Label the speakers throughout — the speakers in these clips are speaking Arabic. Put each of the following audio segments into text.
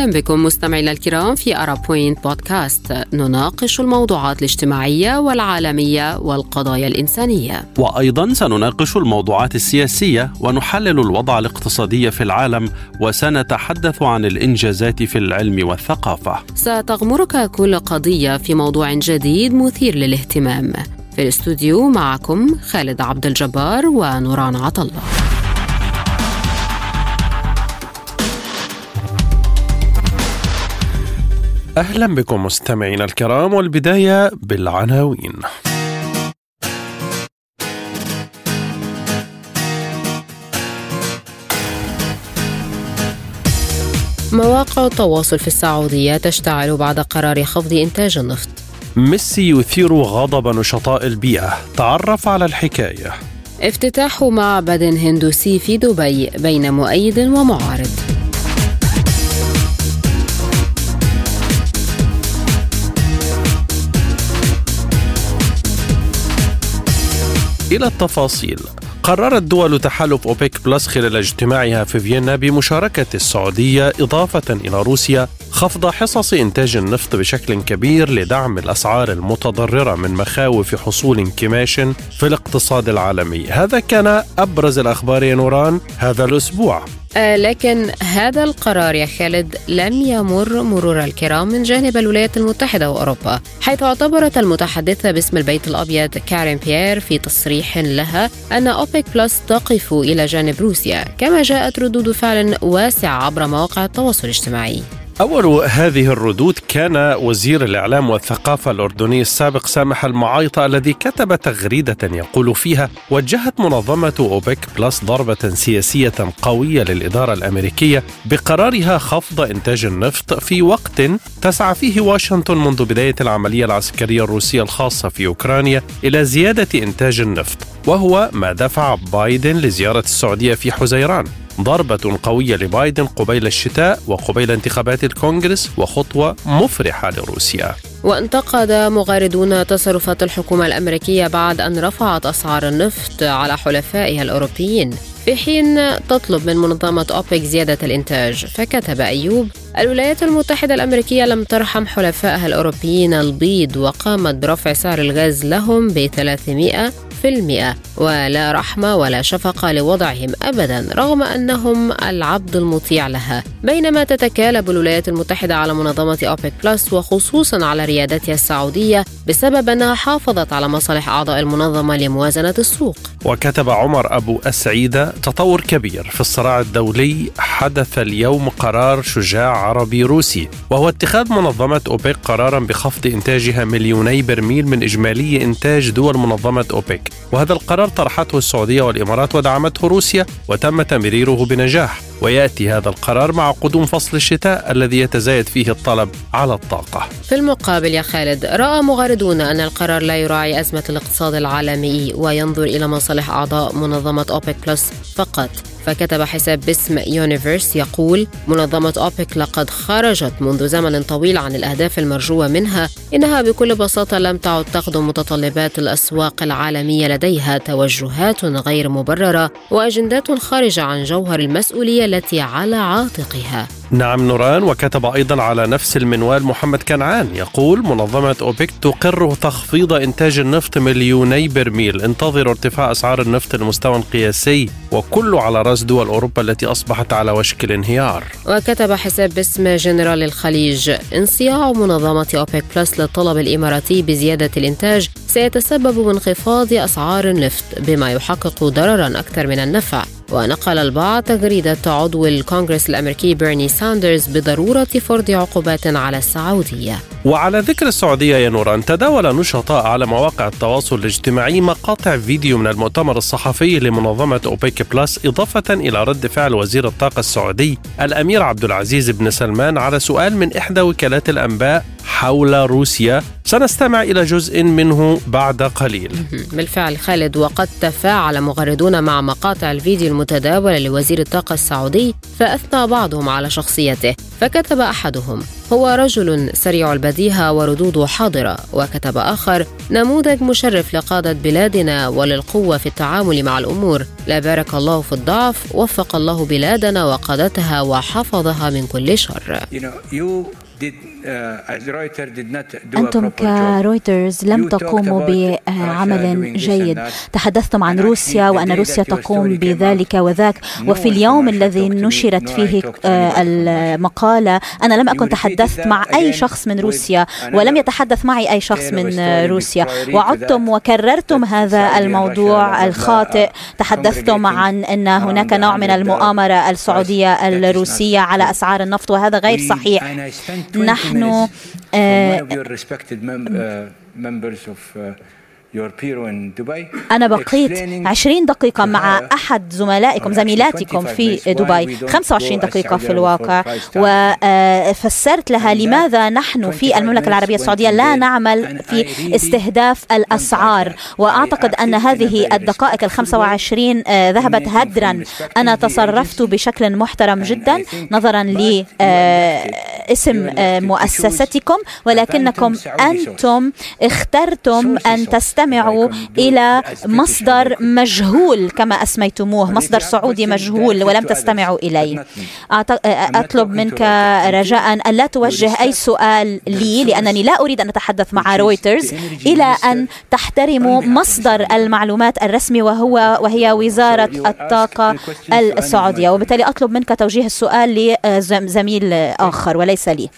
Speaker 1: أهلا بكم مستمعينا الكرام في أرا بوينت بودكاست. نناقش الموضوعات الاجتماعية والعالمية والقضايا الإنسانية.
Speaker 2: وأيضا سنناقش الموضوعات السياسية ونحلل الوضع الاقتصادي في العالم وسنتحدث عن الإنجازات في العلم والثقافة.
Speaker 1: ستغمرك كل قضية في موضوع جديد مثير للاهتمام. في الاستوديو معكم خالد عبد الجبار ونوران عطله
Speaker 3: أهلا بكم مستمعينا الكرام والبداية بالعناوين.
Speaker 1: مواقع التواصل في السعودية تشتعل بعد قرار خفض إنتاج النفط.
Speaker 3: ميسي يثير غضب نشطاء البيئة. تعرف على الحكاية.
Speaker 1: افتتاح معبد هندوسي في دبي بين مؤيد ومعارض.
Speaker 3: إلى التفاصيل. قررت دول تحالف أوبيك بلس خلال اجتماعها في فيينا بمشاركة السعودية إضافة إلى روسيا خفض حصص إنتاج النفط بشكل كبير لدعم الأسعار المتضررة من مخاوف حصول انكماش في الاقتصاد العالمي. هذا كان أبرز الأخبار يا نوران. هذا الأسبوع.
Speaker 1: لكن هذا القرار يا خالد لم يمر مرور الكرام من جانب الولايات المتحدة وأوروبا حيث اعتبرت المتحدثة باسم البيت الأبيض كارين بيير في تصريح لها أن أوبيك بلس تقف إلى جانب روسيا كما جاءت ردود فعل واسعة عبر مواقع التواصل الاجتماعي.
Speaker 3: أول هذه الردود كان وزير الإعلام والثقافة الأردني السابق سامح المعايطة الذي كتب تغريدة يقول فيها وجهت منظمة أوبك بلس ضربة سياسية قوية للإدارة الأمريكية بقرارها خفض إنتاج النفط في وقت تسعى فيه واشنطن منذ بداية العملية العسكرية الروسية الخاصة في أوكرانيا إلى زيادة إنتاج النفط وهو ما دفع بايدن لزيارة السعودية في حزيران. ضربة قوية لبايدن قبيل الشتاء وقبيل انتخابات الكونغرس وخطوة مفرحة لروسيا.
Speaker 1: وانتقد مغاردون تصرفات الحكومة الأمريكية بعد أن رفعت أسعار النفط على حلفائها الأوروبيين. في حين تطلب من منظمة أوبك زيادة الإنتاج فكتب أيوب الولايات المتحدة الأمريكية لم ترحم حلفائها الأوروبيين البيض وقامت برفع سعر الغاز لهم ب 300 في المئة ولا رحمة ولا شفقة لوضعهم أبدا رغم أنهم العبد المطيع لها. بينما تتكالب الولايات المتحدة على منظمة أوبك بلس وخصوصا على ريادتها السعودية بسبب أنها حافظت على مصالح أعضاء المنظمة لموازنة السوق.
Speaker 3: وكتب عمر أبو السعيدة تطور كبير في الصراع الدولي حدث اليوم قرار شجاع عربي روسي. وهو اتخاذ منظمة أوبك قرارا بخفض إنتاجها مليوني برميل من إجمالي إنتاج دول منظمة أوبك. وهذا القرار طرحته السعودية والإمارات ودعمته روسيا وتم تمريره بنجاح. ويأتي هذا القرار مع قدوم فصل الشتاء الذي يتزايد فيه الطلب على الطاقة.
Speaker 1: في المقابل يا خالد رأى مغردون أن القرار لا يراعي أزمة الاقتصاد العالمي وينظر إلى مصالح أعضاء منظمة أوبك بلس فقط فكتب حساب باسم يونيفرس يقول منظمة أوبك لقد خرجت منذ زمن طويل عن الأهداف المرجوة منها إنها بكل بساطة لم تعد تخدم متطلبات الأسواق العالمية لديها توجهات غير مبررة وأجندات خارجة عن جوهر المسؤولية التي على عاتقها.
Speaker 3: نعم نوران وكتب أيضا على نفس المنوال محمد كنعان يقول منظمة أوبك تقر تخفيض إنتاج النفط مليوني برميل. انتظروا ارتفاع أسعار النفط للمستوى القياسي وكله على رأس دول أوروبا التي أصبحت على وشك الانهيار.
Speaker 1: وكتب حساب باسم جنرال الخليج انصياع منظمة أوبك بلس للطلب الإماراتي بزيادة الإنتاج سيتسبب بانخفاض أسعار النفط بما يحقق ضررا أكثر من النفع. ونقل البعض تغريدة عضو الكونغرس الأمريكي بيرني ساندرز بضرورة فرض عقوبات على السعودية.
Speaker 3: وعلى ذكر السعودية يا نوران تداول نشطاء على مواقع التواصل الاجتماعي مقاطع فيديو من المؤتمر الصحفي لمنظمة أوبيك بلس إضافة إلى رد فعل وزير الطاقة السعودي الأمير عبد العزيز بن سلمان على سؤال من إحدى وكالات الأنباء حول روسيا. سنستمع إلى جزء منه بعد قليل.
Speaker 1: بالفعل خالد وقد تفاعل مغردون مع مقاطع الفيديو المتداولة لوزير الطاقة السعودي فأثنى بعضهم على شخصيته فكتب أحدهم. هو رجل سريع البديهة وردوده حاضرة وكتب آخر نموذج مشرف لقادة بلادنا وللقوة في التعامل مع الأمور. لا بارك الله في الضعف وفق الله بلادنا وقادتها وحفظها من كل شر. You know,
Speaker 4: Uh, أنتم كرويترز لم تقوموا بعمل جيد. تحدثتم عن روسيا وأن روسيا تقوم بذلك وذاك. وفي اليوم الذي نشرت فيه آه، المقالة أنا لم أكن تحدثت مع أي شخص من روسيا ولم يتحدث معي أي شخص من روسيا. وعدتم وكررتم هذا الموضوع الخاطئ. تحدثتم عن أن هناك نوع من المؤامرة السعودية الروسية على أسعار النفط وهذا غير صحيح. نحن نحن أنا بقيت 20 دقيقة مع أحد زملائكم زميلاتكم في دبي. 25 دقيقة في الواقع. وفسرت لها لماذا نحن في المملكة العربية السعودية لا نعمل في استهداف الأسعار. وأعتقد أن هذه الدقائق ال 25 ذهبت هدرا. أنا تصرفت بشكل محترم جدا نظرا لاسم مؤسستكم. ولكنكم أنتم اخترتم أن تستهدفوا تستمعوا إلى مصدر مجهول كما أسميتموه مصدر سعودي مجهول ولم تستمعوا إليه. أطلب منك رجاء أن لا توجه أي سؤال لي لأنني لا أريد أن أتحدث مع رويترز إلى أن تحترموا مصدر المعلومات الرسمي وهو وهي وزارة الطاقة السعودية. وبالتالي أطلب منك توجيه السؤال لزميل آخر وليس لي.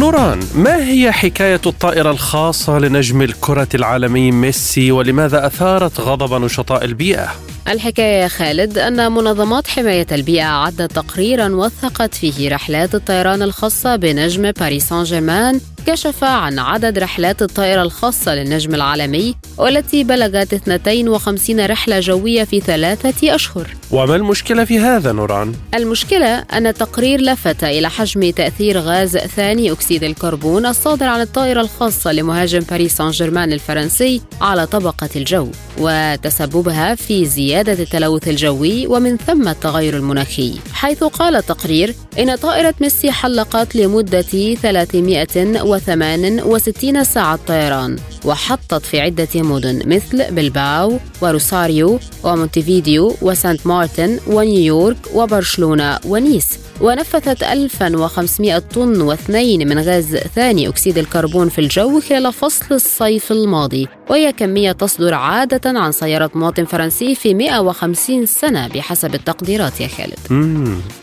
Speaker 3: نوران ما هي حكاية الطائرة الخاصة لنجم الكرة العالمي ميسي ولماذا أثارت غضب نشطاء البيئة؟
Speaker 1: الحكاية يا خالد أن منظمات حماية البيئة أعدت تقريرا وثقت فيه رحلات الطيران الخاصة بنجم باريس سان جيرمان كشف عن عدد رحلات الطائرة الخاصة للنجم العالمي والتي بلغت 52 رحلة جوية في ثلاثة أشهر
Speaker 3: وما المشكلة في هذا نوران؟
Speaker 1: المشكلة أن التقرير لفت إلى حجم تأثير غاز ثاني أكسيد الكربون الصادر عن الطائرة الخاصة لمهاجم باريس سان جيرمان الفرنسي على طبقة الجو وتسببها في زيادة التلوث الجوي ومن ثم التغير المناخي حيث قال التقرير إن طائرة ميسي حلقت لمدة 368 ساعة طيران وحطت في عدة مدن مثل بلباو وروساريو ومونتيفيديو وسانت مارتن ونيويورك وبرشلونة ونيس. ونفثت 1500 طن واثنين من غاز ثاني أكسيد الكربون في الجو خلال فصل الصيف الماضي. وهي كمية تصدر عادة عن سيارة مواطن فرنسي في 150 سنة بحسب التقديرات يا خالد.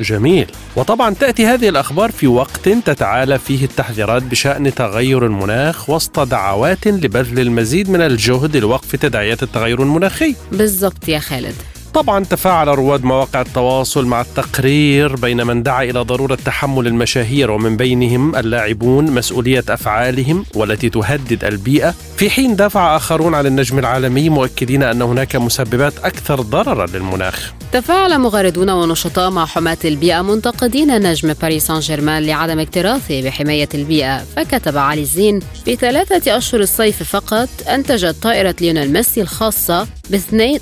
Speaker 3: جميل. وطبعا تأتي هذه الأخبار في وقت تتعالى فيه التحذيرات بشأن تغير المناخ وسط دعوات لبذل المزيد من الجهد لوقف تداعيات التغير المناخي.
Speaker 1: بالضبط يا خالد.
Speaker 3: طبعا تفاعل رواد مواقع التواصل مع التقرير بين من دعا إلى ضرورة تحمل المشاهير ومن بينهم اللاعبون مسؤولية أفعالهم والتي تهدد البيئة في حين دافع آخرون عن النجم العالمي مؤكدين أن هناك مسببات أكثر ضررا للمناخ.
Speaker 1: تفاعل مغردون ونشطاء مع حماة البيئة منتقدين نجم باريس سان جيرمان لعدم اكتراثه بحماية البيئة فكتب علي الزين في ثلاثة أشهر الصيف فقط أنتجت طائرة ليونيل ميسي الخاصة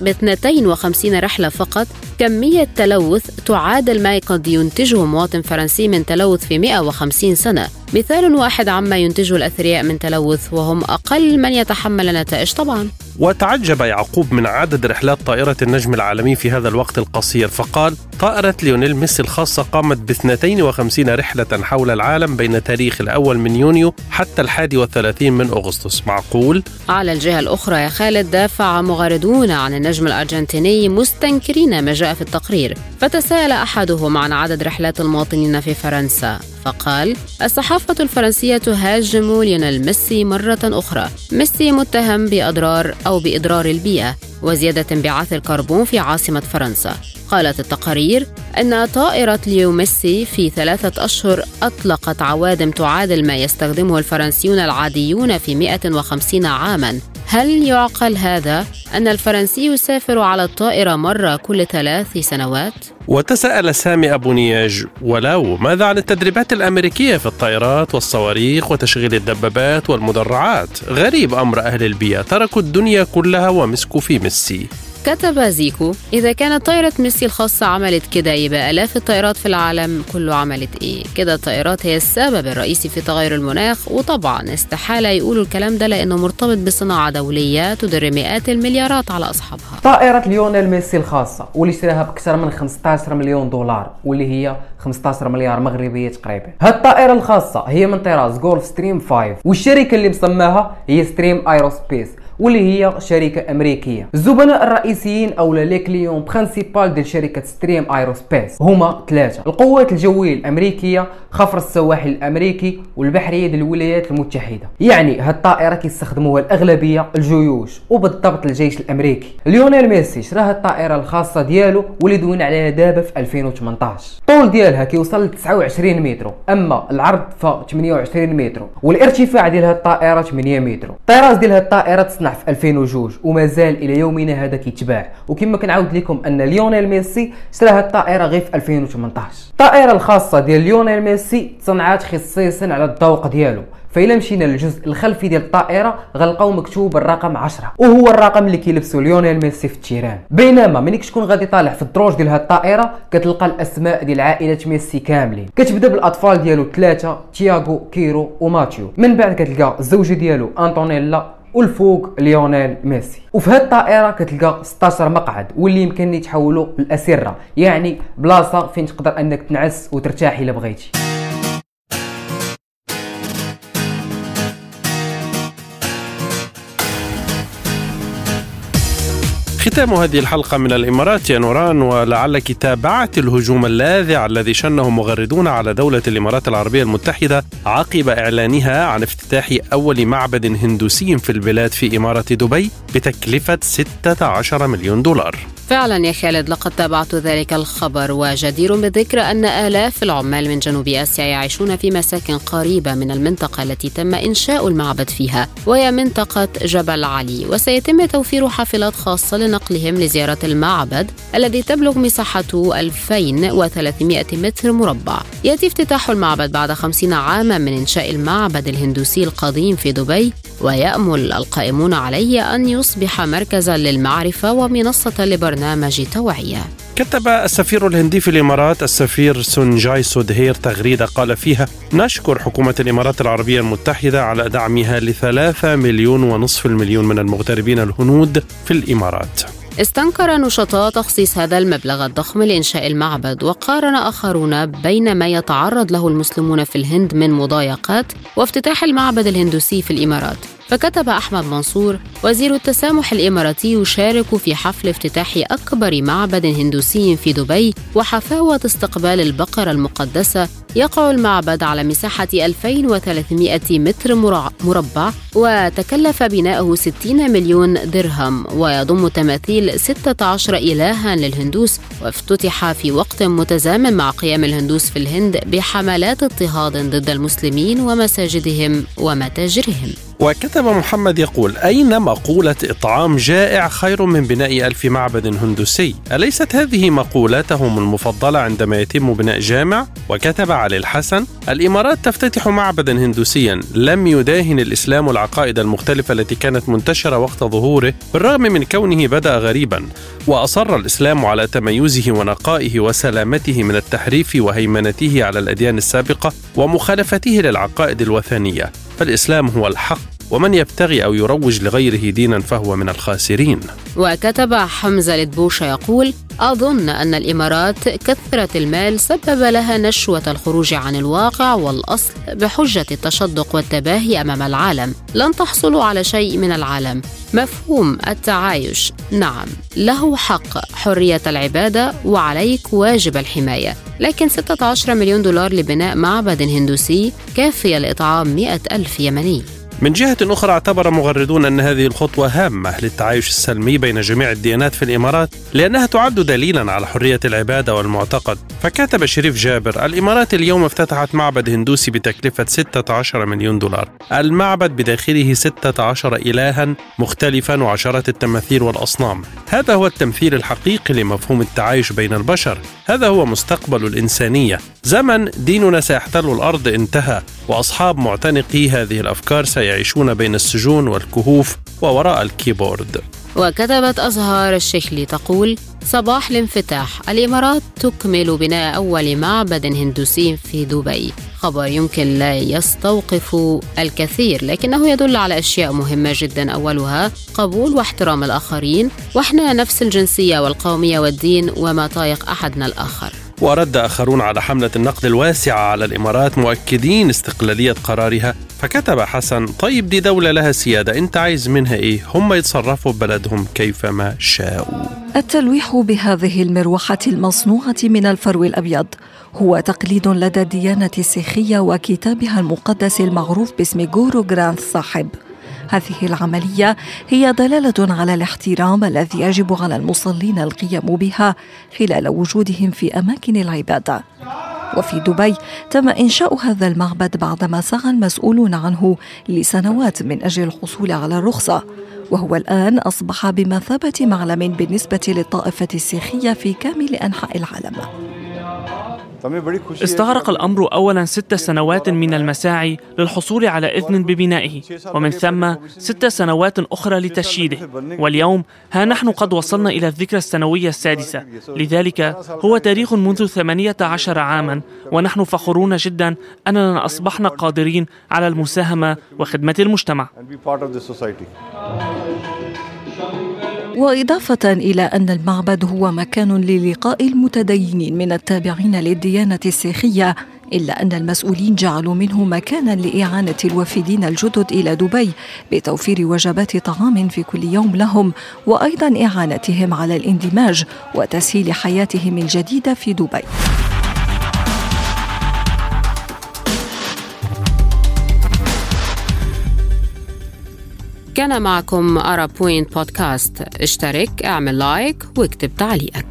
Speaker 1: ب 52 رحلة فقط كمية تلوث تعادل ما قد ينتجه مواطن فرنسي من تلوث في 150 سنة. مثال واحد عما ينتجه الأثرياء من تلوث وهم أقل من يتحمل النتائج طبعا.
Speaker 3: وتعجب يعقوب من عدد رحلات طائرة النجم العالمي في هذا الوقت القصير فقال طائرة ليونيل ميسي الخاصة قامت ب 52 رحلة حول العالم بين تاريخ الأول من يونيو حتى الحادي والثلاثين من أغسطس. معقول؟
Speaker 1: على الجهة الأخرى يا خالد دافع مغردون عن النجم الأرجنتيني مستنكرين ما جاء في التقرير فتساءل أحدهم عن عدد رحلات المواطنين في فرنسا فقال الصحافة الفرنسية تهاجم ليونيل ميسي مرة أخرى. ميسي متهم بأضرار أو بإضرار البيئة وزيادة انبعاث الكربون في عاصمة فرنسا. قالت التقارير أن طائرة ليو ميسي في ثلاثة أشهر أطلقت عوادم تعادل ما يستخدمه الفرنسيون العاديون في 150 عاماً. هل يعقل هذا أن الفرنسي يسافر على الطائرة مرة كل ثلاث سنوات؟
Speaker 3: وتساءل سامي أبو نياج ولو ماذا عن التدريبات الأمريكية في الطائرات والصواريخ وتشغيل الدبابات والمدرعات غريب أمر أهل البيئة تركوا الدنيا كلها ومسكوا في ميسي
Speaker 1: كتب زيكو إذا كانت طائرة ميسي الخاصة عملت كده يبقى آلاف الطائرات في العالم كله عملت إيه؟ كده الطائرات هي السبب الرئيسي في تغير المناخ وطبعا استحالة يقولوا الكلام ده لأنه مرتبط بصناعة دولية تدر مئات المليارات على أصحابها.
Speaker 5: طائرة ليونيل ميسي الخاصة واللي اشتراها بأكثر من 15 مليون دولار واللي هي 15 مليار مغربية تقريبا. هالطائرة الخاصة هي من طراز Gulfstream 5 والشركة اللي مصمماها هي Stream Aerospace واللي هي شركة أمريكية. الزبناء الرئيسيين أو les clients principal ديال شركة Stream Aerospace هما ثلاثة. القوات الجوية الأمريكية خفر السواحل الأمريكي والبحرية ديال الولايات المتحدة. يعني هاد الطائرة كيستخدموها الأغلبية الجيوش وبالضبط الجيش الأمريكي. ليونيل ميسي شرا الطائرة الخاصة ديالو واللي دون عليها دابا في 2018 طول ديالها كيوصل ل 29 متر. أما العرض ف 28 متر والارتفاع ديال هاد الطائرة 8 متر. الطراز ديال هاد الطائرة تصنع في 2002 ومازال إلى يومنا هذا كيتباع. وكما كنعاود لكم أن ليونيل ميسي شرا هاد الطائرة غير في 2018 الطائرة الخاصة ديال ليونيل ميسي تصنعات خصيصا على الذوق ديالو. فإلا مشينا للجزء الخلفي ديال الطائرة غنلقاو مكتوب الرقم 10 وهو الرقم اللي كيلبسو ليونيل ميسي في ال terrain. بينما ملي كتكون غادي طالع في الدروج ديال هاد الطائرة كتلقى الأسماء ديال عائلة ميسي كاملين. كتبدأ بالأطفال ديالو ثلاثة تياغو سيرو وماتيو. من بعد كتلقى الزوجة ديالو أنطونيلا والفوق ليونيل ميسي. وفي هاد الطائرة كتلقى 16 مقعد واللي يمكن يتحولوا لأسرة يعني بلاصة فين تقدر أنك تنعس وترتاح إلا بغيتي.
Speaker 3: ختام هذه الحلقة من الإمارات يا نوران ولعلك تابعت الهجوم اللاذع الذي شنه مغردون على دولة الإمارات العربية المتحدة عقب إعلانها عن افتتاح أول معبد هندوسي في البلاد في إمارة دبي بتكلفة 16 مليون دولار.
Speaker 1: فعلا يا خالد لقد تابعت ذلك الخبر وجدير بالذكر أن آلاف العمال من جنوب آسيا يعيشون في مساكن قريبة من المنطقة التي تم إنشاء المعبد فيها وهي منطقة جبل علي. وسيتم توفير حافلات خاصة لنقلهم لزيارة المعبد الذي تبلغ مساحته 2300 متر مربع. يأتي افتتاح المعبد بعد 50 عاما من إنشاء المعبد الهندوسي القديم في دبي ويأمل القائمون عليه أن يصبح مركزا للمعرفة ومنصة لبرنامج توعية
Speaker 3: كتب السفير الهندي في الإمارات السفير سونجاي سودهير تغريدة قال فيها: نشكر حكومة الإمارات العربية المتحدة على دعمها لثلاثة مليون ونصف المليون من المغتربين الهنود في الإمارات.
Speaker 1: استنكر نشطاء تخصيص هذا المبلغ الضخم لإنشاء المعبد وقارن آخرون بين ما يتعرض له المسلمون في الهند من مضايقات وافتتاح المعبد الهندوسي في الإمارات. فكتب أحمد منصور وزير التسامح الإماراتي يشارك في حفل افتتاح أكبر معبد هندوسي في دبي وحفاوة استقبال البقرة المقدسة يقع المعبد على مساحة 2300 متر مربع وتكلف بناؤه 60 مليون درهم ويضم تماثيل 16 إلها للهندوس وافتتح في وقت متزامن مع قيام الهندوس في الهند بحملات اضطهاد ضد المسلمين ومساجدهم ومتاجرهم.
Speaker 3: وكتب محمد يقول أين مقولة إطعام جائع خير من بناء ألف معبد هندوسي أليست هذه مقولاتهم المفضلة عندما يتم بناء جامع؟ وكتب علي الحسن الإمارات تفتتح معبدا هندوسيا لم يداهن الإسلام العقائد المختلفة التي كانت منتشرة وقت ظهوره بالرغم من كونه بدأ غريبا. وأصر الإسلام على تميزه ونقائه وسلامته من التحريف وهيمنته على الأديان السابقة ومخالفته للعقائد الوثنية. فالإسلام هو الحق. ومن يبتغي أو يروج لغيره دينا فهو من الخاسرين.
Speaker 1: وكتب حمزة لدبوشة يقول أظن أن الإمارات كثرة المال سبب لها نشوة الخروج عن الواقع والأصل بحجة التشدق والتباهي أمام العالم. لن تحصلوا على شيء من العالم. مفهوم التعايش. نعم له حق. حرية العبادة وعليك واجب الحماية. لكن 16 مليون دولار لبناء معبد هندوسي كافية لإطعام 100 ألف يمني.
Speaker 3: من جهة أخرى اعتبر مغردون أن هذه الخطوة هامة للتعايش السلمي بين جميع الديانات في الإمارات لأنها تعد دليلا على حرية العبادة والمعتقد. فكتب شريف جابر الإمارات اليوم افتتحت معبد هندوسي بتكلفة 16 مليون دولار. المعبد بداخله 16 إلها مختلفا وعشرات التماثيل والأصنام. هذا هو التمثيل الحقيقي لمفهوم التعايش بين البشر. هذا هو مستقبل الإنسانية. زمن ديننا سيحتل الأرض انتهى وأصحاب معتنقي هذه الأفكار سيعيشون بين السجون والكهوف ووراء الكيبورد.
Speaker 1: وكتبت أزهار الشكلي تقول صباح الانفتاح. الإمارات تكمل بناء أول معبد هندوسي في دبي. خبر يمكن لا يستوقف الكثير لكنه يدل على أشياء مهمة جدا. أولها قبول واحترام الآخرين وإحنا نفس الجنسية والقومية والدين وما طايق أحدنا الآخر.
Speaker 3: ورد آخرون على حملة النقد الواسعة على الإمارات مؤكدين استقلالية قرارها. فكتب حسن طيب دي دولة لها سيادة أنت عايز منها إيه؟ هم يتصرفوا ببلدهم كيفما شاءوا.
Speaker 6: التلويح بهذه المروحة المصنوعة من الفرو الأبيض هو تقليد لدى الديانة السيخية وكتابها المقدس المعروف باسم جورو جرانث صاحب. هذه العملية هي دلالة على الاحترام الذي يجب على المصلين القيام بها خلال وجودهم في أماكن العبادة. وفي دبي تم إنشاء هذا المعبد بعدما سعى المسؤولون عنه لسنوات من أجل الحصول على الرخصة وهو الآن أصبح بمثابة معلم بالنسبة للطائفة السيخية في كامل أنحاء العالم
Speaker 7: استغرق الأمر أولا ست سنوات من المساعي للحصول على إذن ببنائه ومن ثم ست سنوات أخرى لتشييده. واليوم ها نحن قد وصلنا إلى الذكرى السنوية السادسة. لذلك هو تاريخ منذ ثمانية عشر عاما ونحن فخورون جدا أننا أصبحنا قادرين على المساهمة وخدمة المجتمع.
Speaker 6: وإضافة إلى أن المعبد هو مكان للقاء المتدينين من التابعين للديانة السيخية إلا أن المسؤولين جعلوا منه مكانا لإعانة الوافدين الجدد إلى دبي بتوفير وجبات طعام في كل يوم لهم وأيضا إعانتهم على الاندماج وتسهيل حياتهم الجديدة في دبي.
Speaker 1: كان معكم Ara Point Podcast اشترك اعمل like واكتب تعليقك.